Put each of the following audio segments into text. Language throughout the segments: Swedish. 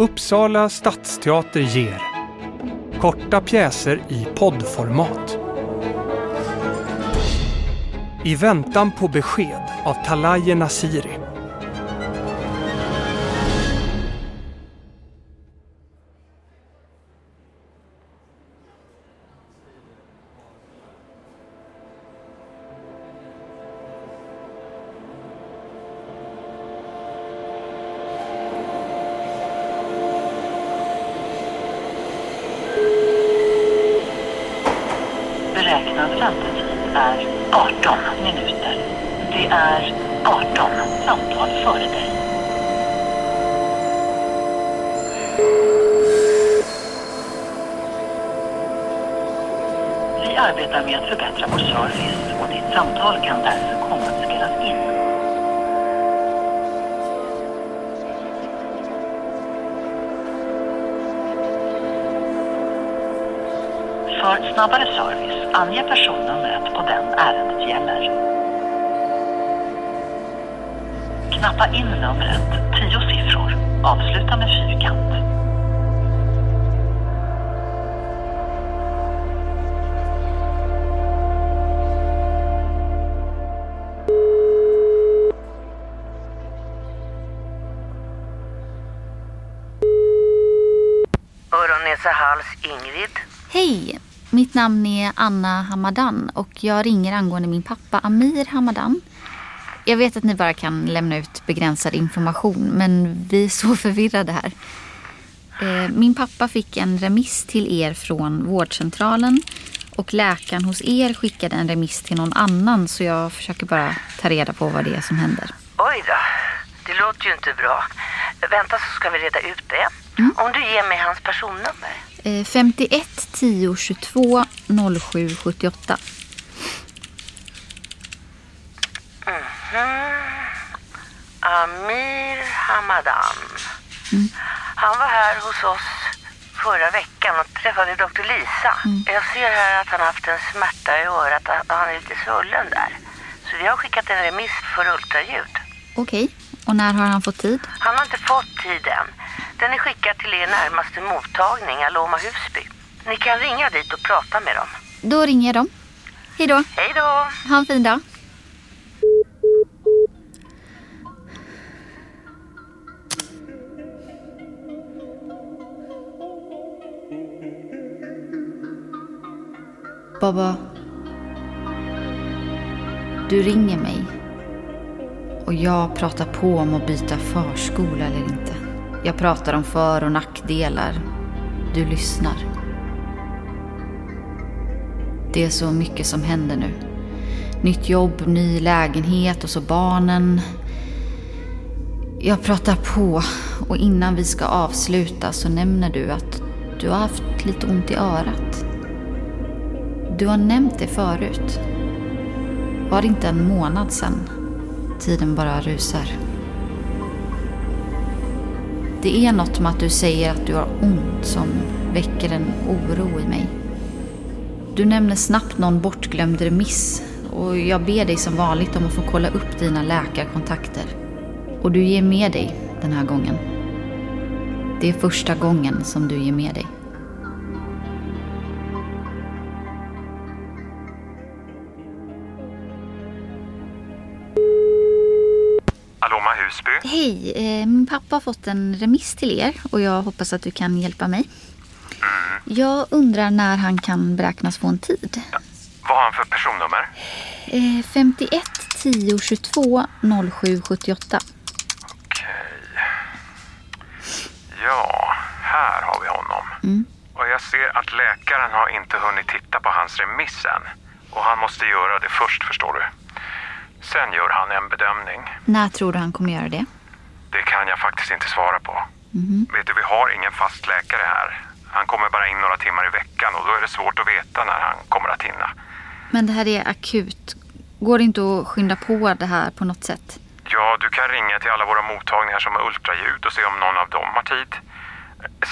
Uppsala stadsteater ger Korta pjäser i poddformat. I väntan på besked av Talaye Nasiri. Är 18 samtal före dig. Vi arbetar med att förbättra vår service och ditt samtal kan därför komma att spelas in. För snabbare service, ange personnumret på den ärendet gäller. Knappa in numret, 10 siffror, avsluta med fyrkant. Hals, Ingrid. Hej! Mitt namn är Anna Hamadan och jag ringer angående min pappa Amir Hamadan. Jag vet att ni bara kan lämna ut begränsad information men vi är så förvirrade här. Eh, Min pappa fick en remiss till er från vårdcentralen och läkaren hos er skickade en remiss till någon annan så jag försöker bara ta reda på vad det är som händer. Oj då, det låter ju inte bra. Vänta så ska vi reda ut det. Om du ger mig hans personnummer. Eh, 51 10 22 07 78. Amir Hamadan. Han var här hos oss förra veckan och träffade doktor Lisa. Jag ser här att han haft en smärta i örat och han är lite svullen där. Så vi har skickat en remiss för ultraljud. Okej, och när har han fått tid? Han har inte fått tid än. Den är skickad till er närmaste mottagning, Aloma Husby. Ni kan ringa dit och prata med dem. Då ringer jag dem. Hej då. Hej då! Ha en fin dag. Baba. Du ringer mig. Och jag pratar på om att byta förskola eller inte. Jag pratar om för och nackdelar. Du lyssnar. Det är så mycket som händer nu. Nytt jobb, ny lägenhet och så barnen. Jag pratar på och innan vi ska avsluta så nämner du att du har haft lite ont i örat. Du har nämnt det förut. Var det inte en månad sedan? Tiden bara rusar. Det är något med att du säger att du har ont som väcker en oro i mig. Du nämner snabbt någon bortglömd remiss och jag ber dig som vanligt om att få kolla upp dina läkarkontakter. Och du ger med dig den här gången. Det är första gången som du ger med dig. Hej, eh, min pappa har fått en remiss till er och jag hoppas att du kan hjälpa mig. Jag undrar när han kan beräknas få en tid. Vad har han för personnummer? Eh, 51 10 22 07 78. Okej. Ja, här har vi honom. Och jag ser att läkaren har inte hunnit titta på hans remiss än. Och han måste göra det först, förstår du. Sen gör han en bedömning. När tror du han kommer göra det? Det kan jag faktiskt inte svara på. Vet du, vi har ingen fast läkare här. Han kommer bara in några timmar i veckan och då är det svårt att veta när han kommer att hinna. Men det här är akut. Går det inte att skynda på det här på något sätt? Ja, du kan ringa till alla våra mottagningar som har ultraljud och se om någon av dem har tid.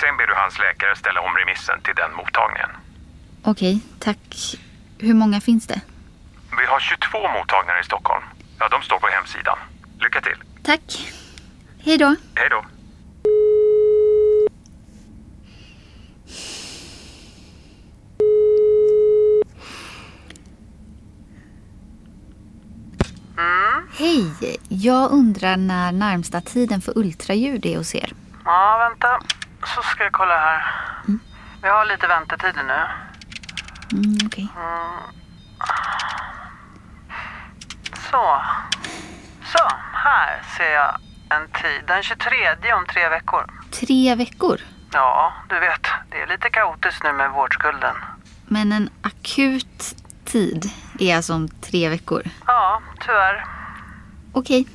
Sen ber du hans läkare ställa om remissen till den mottagningen. Okej, tack. Hur många finns det? Vi har 22 mottagningar i Stockholm. Ja, de står på hemsidan. Lycka till. Tack. Hej då. Hej då. Hej! Jag undrar när närmsta tiden för ultraljud är hos er. Ja, vänta. Så ska jag kolla här. Mm. Vi har lite väntetider nu. Mm, Okej. Okay. Mm. Så. Så, här ser jag en tid. Den 23 om tre veckor. Tre veckor? Ja, du vet. Det är lite kaotiskt nu med vårdskulden. Men en akut tid är alltså om tre veckor. Ja, tyvärr. Okej.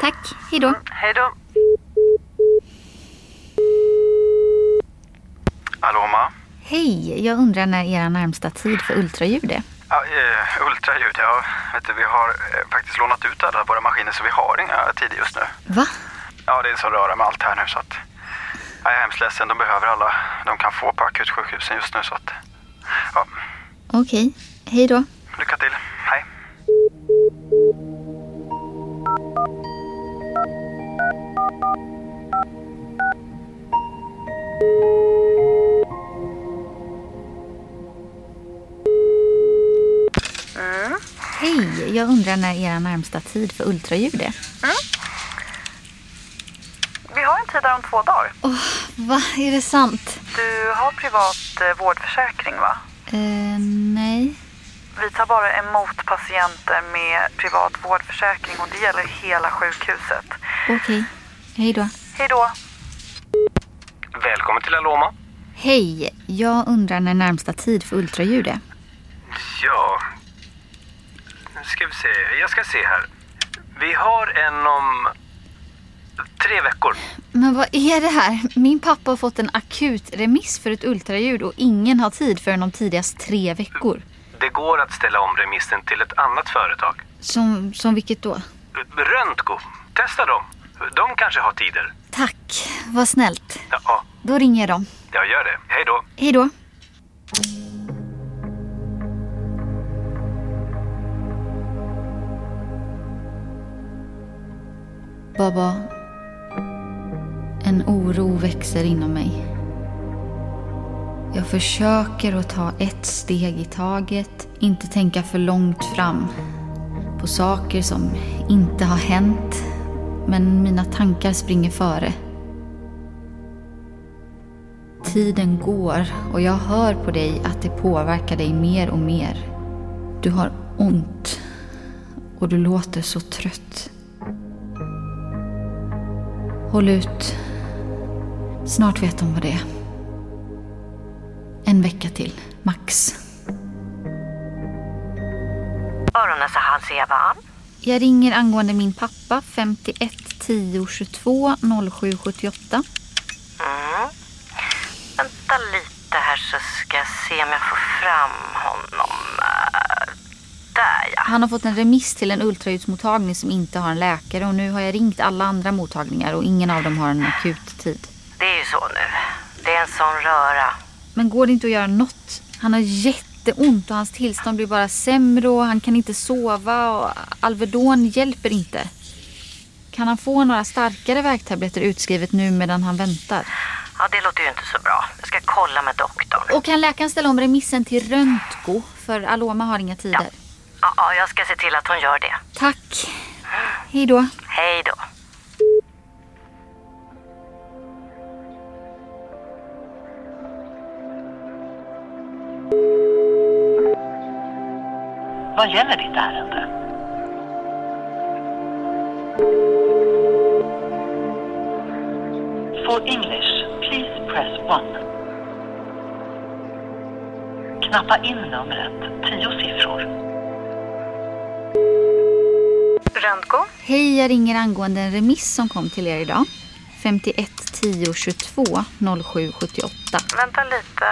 Tack. Hej då. Hej då. Aloma? Hej. Jag undrar när era närmsta tid för ultraljud är. Ja, eh, ultraljud, ja. Vet du, vi har eh, faktiskt lånat ut alla våra maskiner så vi har inga tider just nu. Va? Ja, det är så röra med allt här nu så att... Jag är hemskt ledsen, de behöver alla de kan få på akutsjukhusen just nu så att... Ja, Okej. Hej då. lycka till. När era närmsta tid för ultraljud är. Vi har en tid där om två dagar. Åh, va? Är det sant? Du har privat eh, vårdförsäkring va? Eh, nej. Vi tar bara emot patienter med privat vårdförsäkring och det gäller hela sjukhuset. Okej. Hej då. Hej då! Välkommen till Aloma. Hej. Jag undrar när närmsta tid för ultraljud är. Ja, ska vi se. Jag ska se här. Vi har en om tre veckor. Men vad är det här? Min pappa har fått en akut remiss för ett ultraljud och ingen har tid förrän om tidigast tre veckor. Det går att ställa om remissen till ett annat företag. Som, som vilket då? Röntgo. Testa dem. De kanske har tider. Tack. Vad snällt. Ja, Då ringer jag dem. jag gör det. Hej då. Hej då. Baba, en oro växer inom mig. Jag försöker att ta ett steg i taget, inte tänka för långt fram på saker som inte har hänt, men mina tankar springer före. Tiden går och jag hör på dig att det påverkar dig mer och mer. Du har ont och du låter så trött. Håll ut. Snart vet de vad det är. En vecka till, max. Öron, näsa, hals, Eva. Jag ringer angående min pappa 51 10 22 07 78. Mm. Vänta lite här så ska jag se om jag får fram honom. Där ja. Han har fått en remiss till en ultraljudsmottagning som inte har en läkare och nu har jag ringt alla andra mottagningar och ingen av dem har en akut tid. Det är ju så nu. Det är en sån röra. Men går det inte att göra något? Han har jätteont och hans tillstånd blir bara sämre och han kan inte sova och Alvedon hjälper inte. Kan han få några starkare värktabletter utskrivet nu medan han väntar? Ja, det låter ju inte så bra. Jag ska kolla med doktorn. Och kan läkaren ställa om remissen till röntgo? För Aloma har inga tider. Ja, ja, jag ska se till att hon gör det. Tack. Hej då. Hej då. Vad gäller ditt ärende? For English, please press 1. Knappa in numret, tio siffror. Röntgo? Hej, jag ringer angående en remiss som kom till er idag. 51 10 22 07 78. Vänta lite.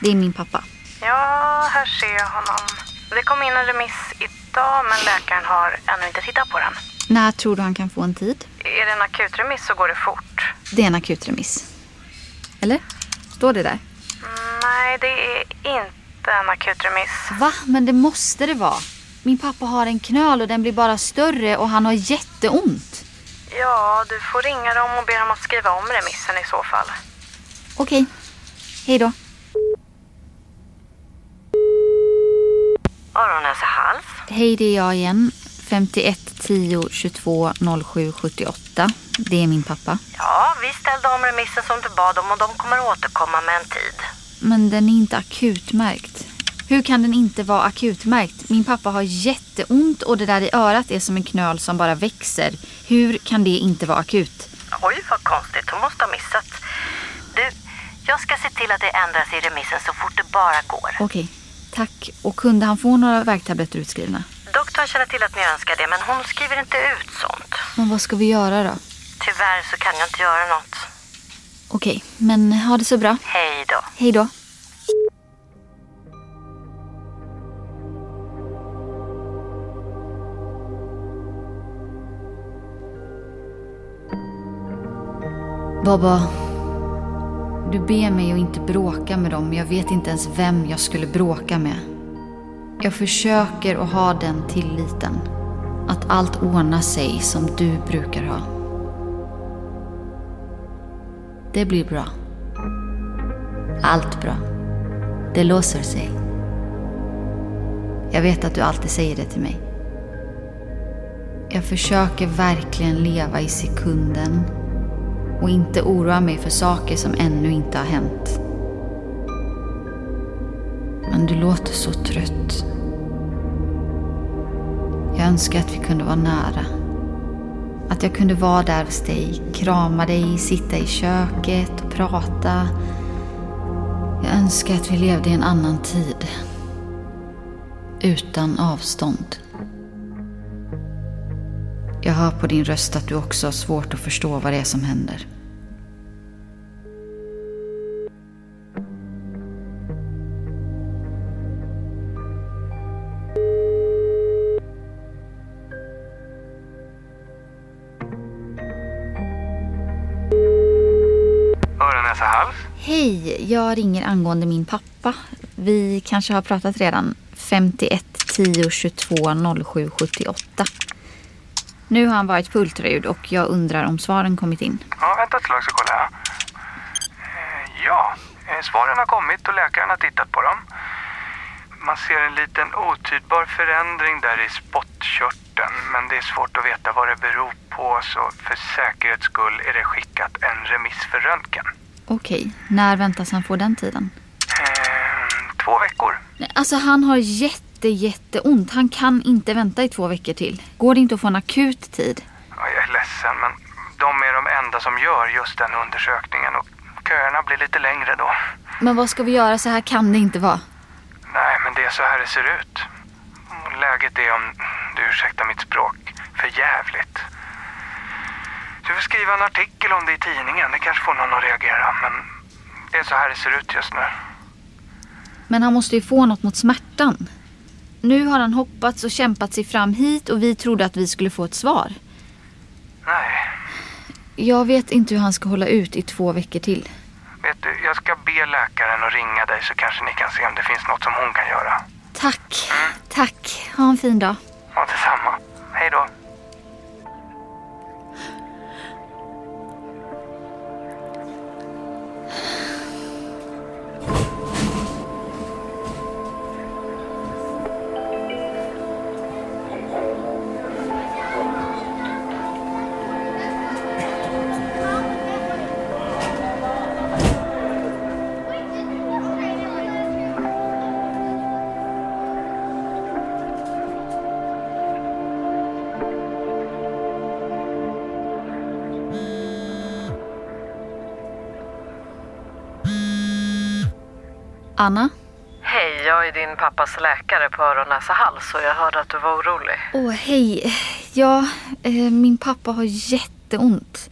Det är min pappa. Ja, här ser jag honom. Det kom in en remiss idag men läkaren har ännu inte tittat på den. När tror du han kan få en tid? Är det en akutremiss så går det fort. Det är en akutremiss. Eller? Står det där? Mm, Nej, det är inte en akutremiss. Va? Men det måste det vara. Min pappa har en knöl och den blir bara större och han har jätteont. Ja, du får ringa dem och be dem att skriva om remissen i så fall. Okej. Hej då. Öron, näsa, hals. Hej, det är jag igen. 51 10 22 07 78. Det är min pappa. Ja, vi ställde om remissen som du bad om och de kommer återkomma med en tid. Men den är inte akutmärkt. Hur kan den inte vara akutmärkt? Min pappa har jätteont och det där i örat är som en knöl som bara växer. Hur kan det inte vara akut? Oj, vad konstigt. Hon måste ha missat. Du, jag ska se till att det ändras i remissen så fort det bara går. Okej, tack. Och kunde han få några värktabletter utskrivna? Doktorn känner till att ni önskar det, men hon skriver inte ut sånt. Men vad ska vi göra då? Tyvärr så kan jag inte göra något. Okej, men ha det så bra. Hej då. Hej då. Baba, du ber mig att inte bråka med dem. Jag vet inte ens vem jag skulle bråka med. Jag försöker att ha den tilliten. Att allt ordnar sig som du brukar ha. Det blir bra. Allt bra. Det låser sig. Jag vet att du alltid säger det till mig. Jag försöker verkligen leva i sekunden och inte oroa mig för saker som ännu inte har hänt. Men du låter så trött. Jag önskar att vi kunde vara nära. Att jag kunde vara där hos dig, krama dig, sitta i köket och prata. Jag önskar att vi levde i en annan tid. Utan avstånd. Jag hör på din röst att du också har svårt att förstå vad det är som händer. Hej, jag ringer angående min pappa. Vi kanske har pratat redan. 51 10 22 07 78. Nu har han varit på ultraljud och jag undrar om svaren kommit in. Ja, vänta ett slag så kollar jag. Eh, Ja, eh, svaren har kommit och läkaren har tittat på dem. Man ser en liten otydbar förändring där i spottkörteln men det är svårt att veta vad det beror på så för säkerhets skull är det skickat en remiss för röntgen. Okej, när väntas han få den tiden? Eh, två veckor. Alltså han har jätte, jätteont. Han kan inte vänta i två veckor till. Går det inte att få en akut tid? Ja, jag är ledsen men de är de enda som gör just den undersökningen och köerna blir lite längre då. Men vad ska vi göra? Så här kan det inte vara. Nej, men det är så här det ser ut. Läget är, om du ursäktar mitt språk, för jävligt. Du får skriva en artikel om det i tidningen. Det kanske får någon att reagera. Men det är så här det ser ut just nu. Men han måste ju få något mot smärtan. Nu har han hoppats och kämpat sig fram hit och vi trodde att vi skulle få ett svar. Nej, Jag vet inte hur han ska hålla ut i två veckor till. vet du, jag ska be läkaren att ringa dig så kanske ni kan se om det finns något som hon kan göra. Tack, tack. Ha en fin dag. Ja, detsamma. Hej då. Anna? Hej, jag är din pappas läkare på öron, näsa, hals och jag hörde att du var orolig. Åh, hej. Ja, eh, min pappa har jätteont.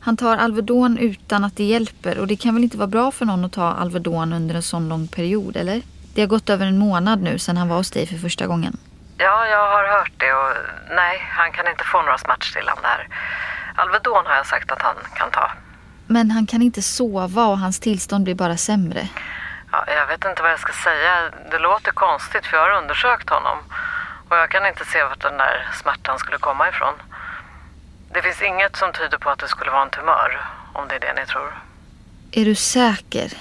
Han tar Alvedon utan att det hjälper och det kan väl inte vara bra för någon att ta Alvedon under en sån lång period, eller? Det har gått över en månad nu sedan han var hos dig för första gången. Ja, jag har hört det och nej, han kan inte få några smärtstillande här. Alvedon har jag sagt att han kan ta. Men han kan inte sova och hans tillstånd blir bara sämre. Ja, jag vet inte vad jag ska säga. Det låter konstigt för jag har undersökt honom. Och jag kan inte se vart den där smärtan skulle komma ifrån. Det finns inget som tyder på att det skulle vara en tumör, om det är det ni tror. Är du säker?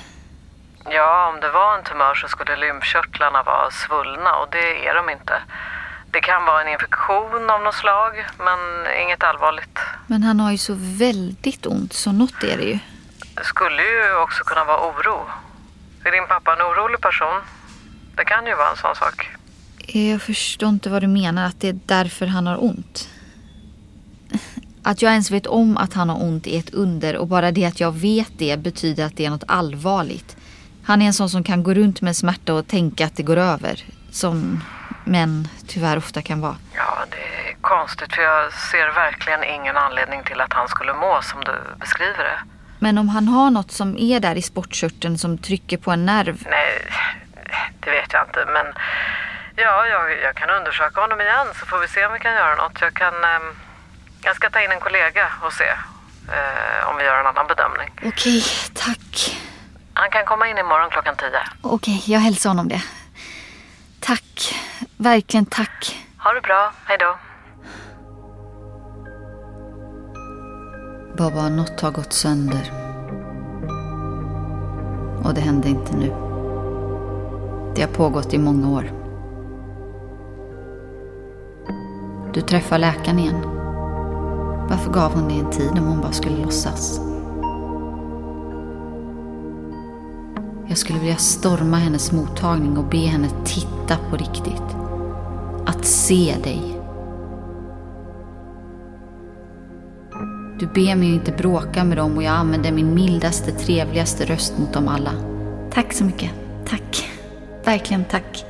Ja, om det var en tumör så skulle lymfkörtlarna vara svullna och det är de inte. Det kan vara en infektion av något slag, men inget allvarligt. Men han har ju så väldigt ont, så något är det ju. Det skulle ju också kunna vara oro. Är din pappa en orolig person? Det kan ju vara en sån sak. Jag förstår inte vad du menar, att det är därför han har ont. Att jag ens vet om att han har ont är ett under och bara det att jag vet det betyder att det är något allvarligt. Han är en sån som kan gå runt med smärta och tänka att det går över. Som män tyvärr ofta kan vara. Ja, det är konstigt för jag ser verkligen ingen anledning till att han skulle må som du beskriver det. Men om han har något som är där i sportkörteln som trycker på en nerv. Nej, det vet jag inte. Men ja, jag, jag kan undersöka honom igen så får vi se om vi kan göra något. Jag kan... ehm, jag ska ta in en kollega och se eh, om vi gör en annan bedömning. Okej, tack. Han kan komma in imorgon klockan tio. Okej, jag hälsar honom det. Tack. Verkligen tack. Ha det bra. Hej då. Baba, något har gått sönder. Och det hände inte nu. Det har pågått i många år. Du träffar läkaren igen. Varför gav hon dig en tid om hon bara skulle låtsas? Jag skulle vilja storma hennes mottagning och be henne titta på riktigt. Att se dig. Du ber mig ju inte bråka med dem och jag använder min mildaste, trevligaste röst mot dem alla. Tack så mycket. Tack. Verkligen tack.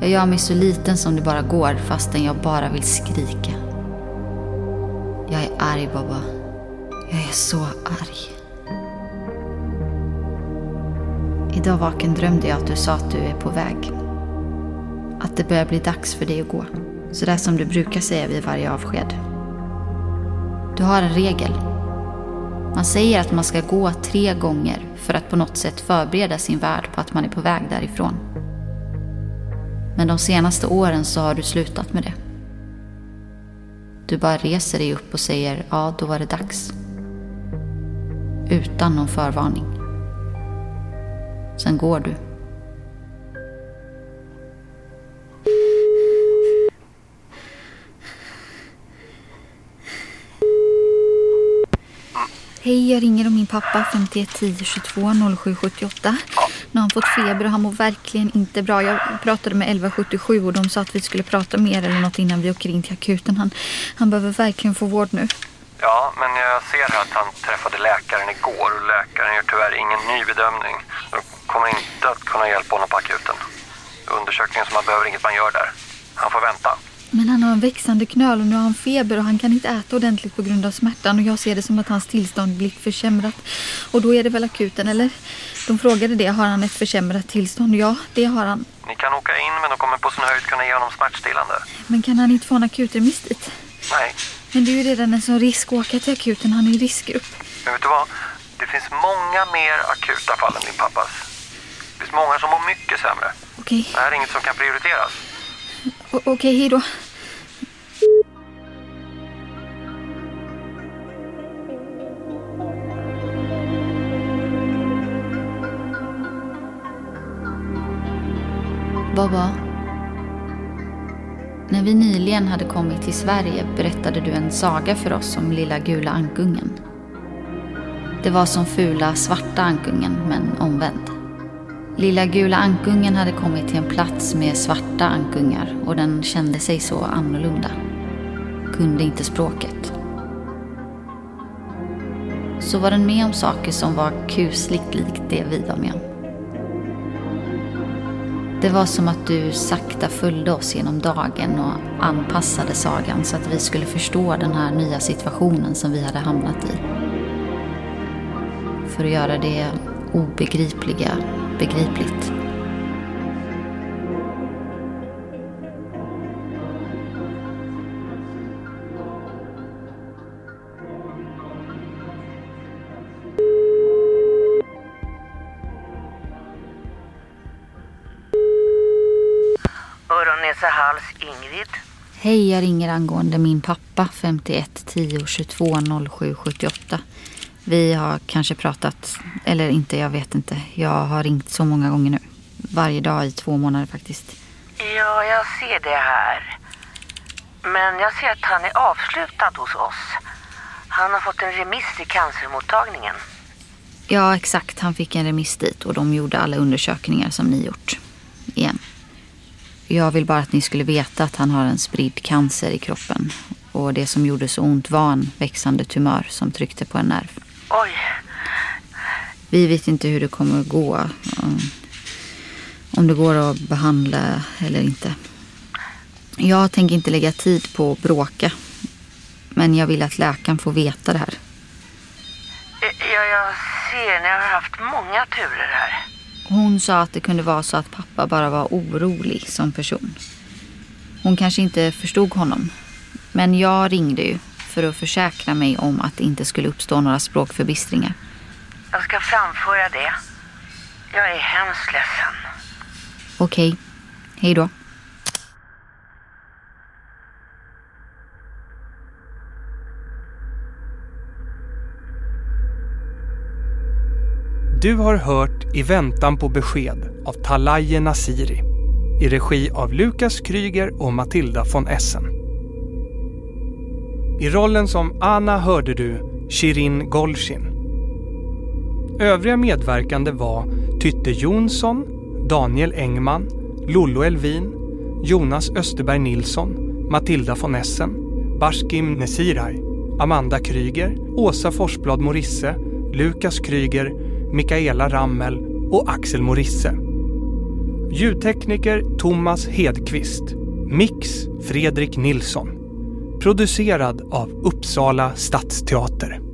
Jag gör mig så liten som det bara går fastän jag bara vill skrika. Jag är arg, Baba. Jag är så arg. Idag vaken drömde jag att du sa att du är på väg. Att det börjar bli dags för dig att gå. Sådär som du brukar säga vid varje avsked. Du har en regel. Man säger att man ska gå tre gånger för att på något sätt förbereda sin värld på att man är på väg därifrån. Men de senaste åren så har du slutat med det. Du bara reser dig upp och säger ja, då var det dags. Utan någon förvarning. Sen går du. Hej, jag ringer om min pappa 51 10 22 07 78. Nu har han fått feber och han mår verkligen inte bra. Jag pratade med 1177 och de sa att vi skulle prata mer eller något innan vi åker in till akuten. Han, han behöver verkligen få vård nu. Ja, men jag ser här att han träffade läkaren igår och läkaren gör tyvärr ingen ny bedömning. De kommer inte att kunna hjälpa honom på akuten. Undersökningen som han behöver inget man gör där. Han får vänta. Men han har en växande knöl och nu har han feber och han kan inte äta ordentligt på grund av smärtan. Och jag ser det som att hans tillstånd blir försämrat. Och då är det väl akuten, eller? De frågade det. Har han ett försämrat tillstånd? Ja, det har han. Ni kan åka in men de kommer på sin höjd kunna ge honom smärtstillande. Men kan han inte få en akutremiss dit? Nej, Men det är ju redan en sån risk att åka till akuten. Han är i riskgrupp. men vet du vad? Det finns många mer akuta fall än din pappas. Det finns många som mår mycket sämre. Okej, Det här är inget som kan prioriteras. O- okej, hej då. Baba. När vi nyligen hade kommit till Sverige berättade du en saga för oss om lilla gula ankungen. Det var som fula svarta ankungen, men omvänd. Lilla gula ankungen hade kommit till en plats med svarta ankungar och den kände sig så annorlunda. Kunde inte språket. Så var den med om saker som var kusligt likt det vi var med om. Det var som att du sakta följde oss genom dagen och anpassade sagan så att vi skulle förstå den här nya situationen som vi hade hamnat i. För att göra det obegripliga begripligt. Öron, näsa, hals, Ingrid. Hej, jag ringer angående min pappa 51 10 22 07 78. Vi har kanske pratat, eller inte, jag vet inte. Jag har ringt så många gånger nu. Varje dag i två månader faktiskt. Ja, Ja, jag ser det här. Men jag ser att han är avslutad hos oss. Han har fått en remiss till cancermottagningen. Ja, exakt. Han fick en remiss dit och de gjorde alla undersökningar som ni gjort. Igen. Jag vill bara att ni skulle veta att han har en spridd cancer i kroppen. Och det som gjorde så ont var en växande tumör som tryckte på en nerv. Oj, Vi vet inte hur det kommer att gå. um, Om det går att behandla eller inte. Jag tänker inte lägga tid på att bråka. Men jag vill att läkaren får veta det här. ja, jag ser. Ni har haft många turer här. Hon sa att det kunde vara så att pappa bara var orolig som person. Hon kanske inte förstod honom. Men jag ringde ju för att försäkra mig om att det inte skulle uppstå några språkförbistringar. Jag ska framföra det. Jag är hemskt ledsen. Okej, hej då. Du har hört I väntan på besked av Talaye Nasiri i regi av Lukas Kryger och Matilda von Essen. I rollen som Anna hörde du Shirin Golshin. Övriga medverkande var Tytte Jonsson, Daniel Engman, Lollo Elvin, Jonas Österberg Nilsson, Matilda von Essen, Baskim Nesiraj, Amanda Kryger, Åsa Forsblad Morisse, Lukas Kryger, Mikaela Rammel och Axel Morisse. Ljudtekniker Thomas Hedqvist. Mix Fredrik Nilsson. Producerad av Uppsala stadsteater.